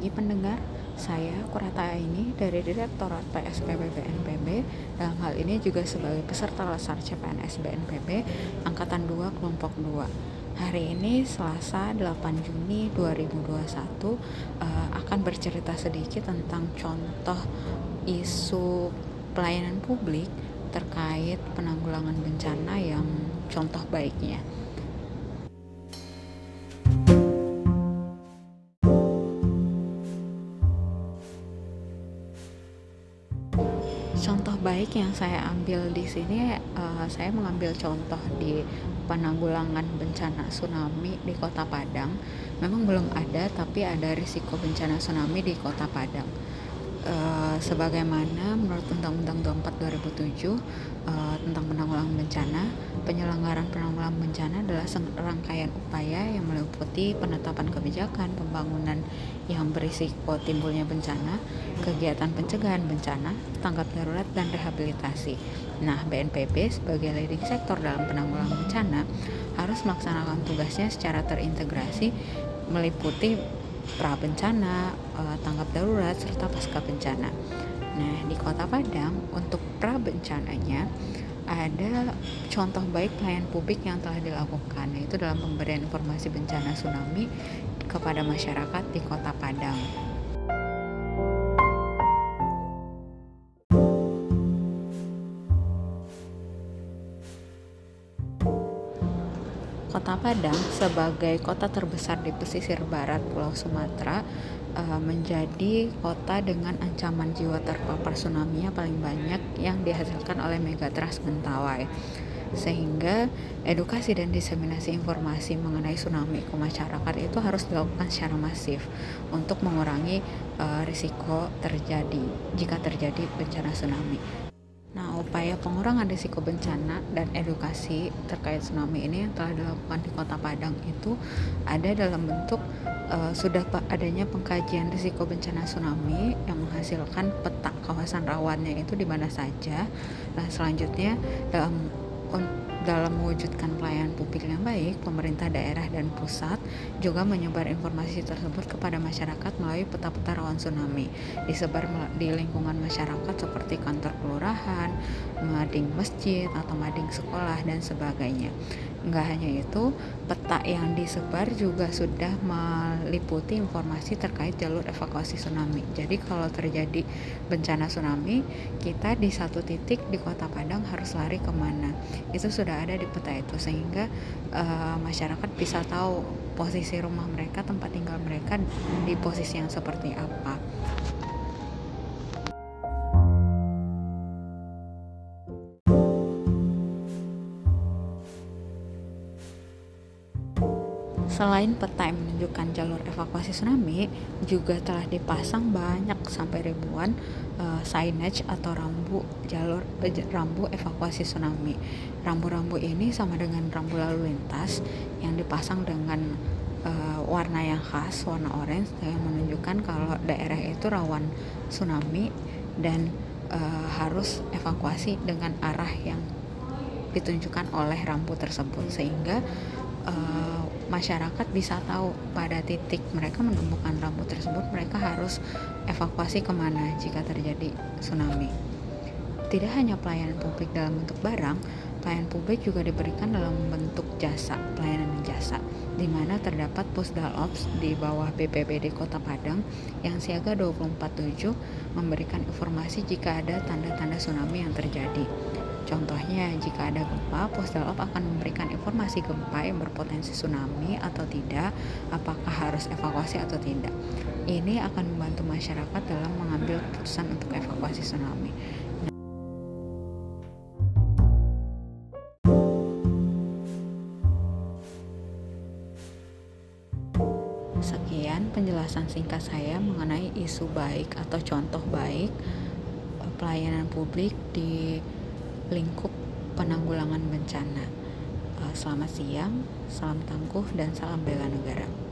pagi pendengar, saya Kurata ini dari Direktorat PSPB BNPB dalam hal ini juga sebagai peserta Lesar CPNS BNPB Angkatan 2 Kelompok 2. Hari ini Selasa 8 Juni 2021 uh, akan bercerita sedikit tentang contoh isu pelayanan publik terkait penanggulangan bencana yang contoh baiknya. Contoh baik yang saya ambil di sini, uh, saya mengambil contoh di penanggulangan bencana tsunami di Kota Padang. Memang belum ada, tapi ada risiko bencana tsunami di Kota Padang. Uh, sebagaimana menurut Undang-Undang 24 2007 uh, tentang penanggulangan bencana, penyelenggaraan penanggulangan bencana adalah rangkaian upaya yang meliputi penetapan kebijakan pembangunan yang berisiko timbulnya bencana, kegiatan pencegahan bencana, tanggap darurat dan rehabilitasi. Nah, BNPB sebagai leading sektor dalam penanggulangan bencana harus melaksanakan tugasnya secara terintegrasi meliputi pra bencana, uh, tanggap darurat serta pasca bencana. Nah, di Kota Padang untuk pra bencananya ada contoh baik pelayanan publik yang telah dilakukan yaitu dalam pemberian informasi bencana tsunami kepada masyarakat di Kota Padang. Kota Padang sebagai kota terbesar di pesisir barat Pulau Sumatera uh, menjadi kota dengan ancaman jiwa terpapar tsunami paling banyak yang dihasilkan oleh Megatrust Mentawai sehingga edukasi dan diseminasi informasi mengenai tsunami ke masyarakat itu harus dilakukan secara masif untuk mengurangi uh, risiko terjadi jika terjadi bencana tsunami. Nah, upaya pengurangan risiko bencana dan edukasi terkait tsunami ini yang telah dilakukan di Kota Padang itu ada dalam bentuk uh, sudah adanya pengkajian risiko bencana tsunami yang menghasilkan peta kawasan rawannya itu di mana saja. Nah, selanjutnya dalam dalam mewujudkan pelayanan publik yang baik, pemerintah daerah dan pusat juga menyebar informasi tersebut kepada masyarakat melalui peta-peta rawan tsunami. Disebar di lingkungan masyarakat seperti kantor kelurahan, mading masjid atau mading sekolah dan sebagainya. Enggak hanya itu, peta yang disebar juga sudah meliputi informasi terkait jalur evakuasi tsunami. Jadi kalau terjadi bencana tsunami, kita di satu titik di Kota Padang harus lari ke mana. Itu sudah ada di peta itu sehingga uh, masyarakat bisa tahu posisi rumah mereka, tempat tinggal mereka di posisi yang seperti apa. Selain peta yang menunjukkan jalur evakuasi tsunami, juga telah dipasang banyak sampai ribuan uh, signage atau rambu jalur uh, rambu evakuasi tsunami. Rambu-rambu ini sama dengan rambu lalu lintas yang dipasang dengan uh, warna yang khas, warna orange yang menunjukkan kalau daerah itu rawan tsunami dan uh, harus evakuasi dengan arah yang ditunjukkan oleh rambu tersebut sehingga uh, masyarakat bisa tahu pada titik mereka menemukan rambut tersebut mereka harus evakuasi ke mana jika terjadi tsunami. Tidak hanya pelayanan publik dalam bentuk barang, pelayanan publik juga diberikan dalam bentuk jasa, pelayanan jasa, di mana terdapat Pusdal Ops di bawah BPBD Kota Padang yang siaga 24/7 memberikan informasi jika ada tanda-tanda tsunami yang terjadi. Contohnya, jika ada gempa, Posdalop akan memberikan informasi gempa yang berpotensi tsunami atau tidak, apakah harus evakuasi atau tidak. Ini akan membantu masyarakat dalam mengambil keputusan untuk evakuasi tsunami. Sekian penjelasan singkat saya mengenai isu baik atau contoh baik pelayanan publik di lingkup penanggulangan bencana. Eh, selamat siang, salam tangguh, dan salam bela negara.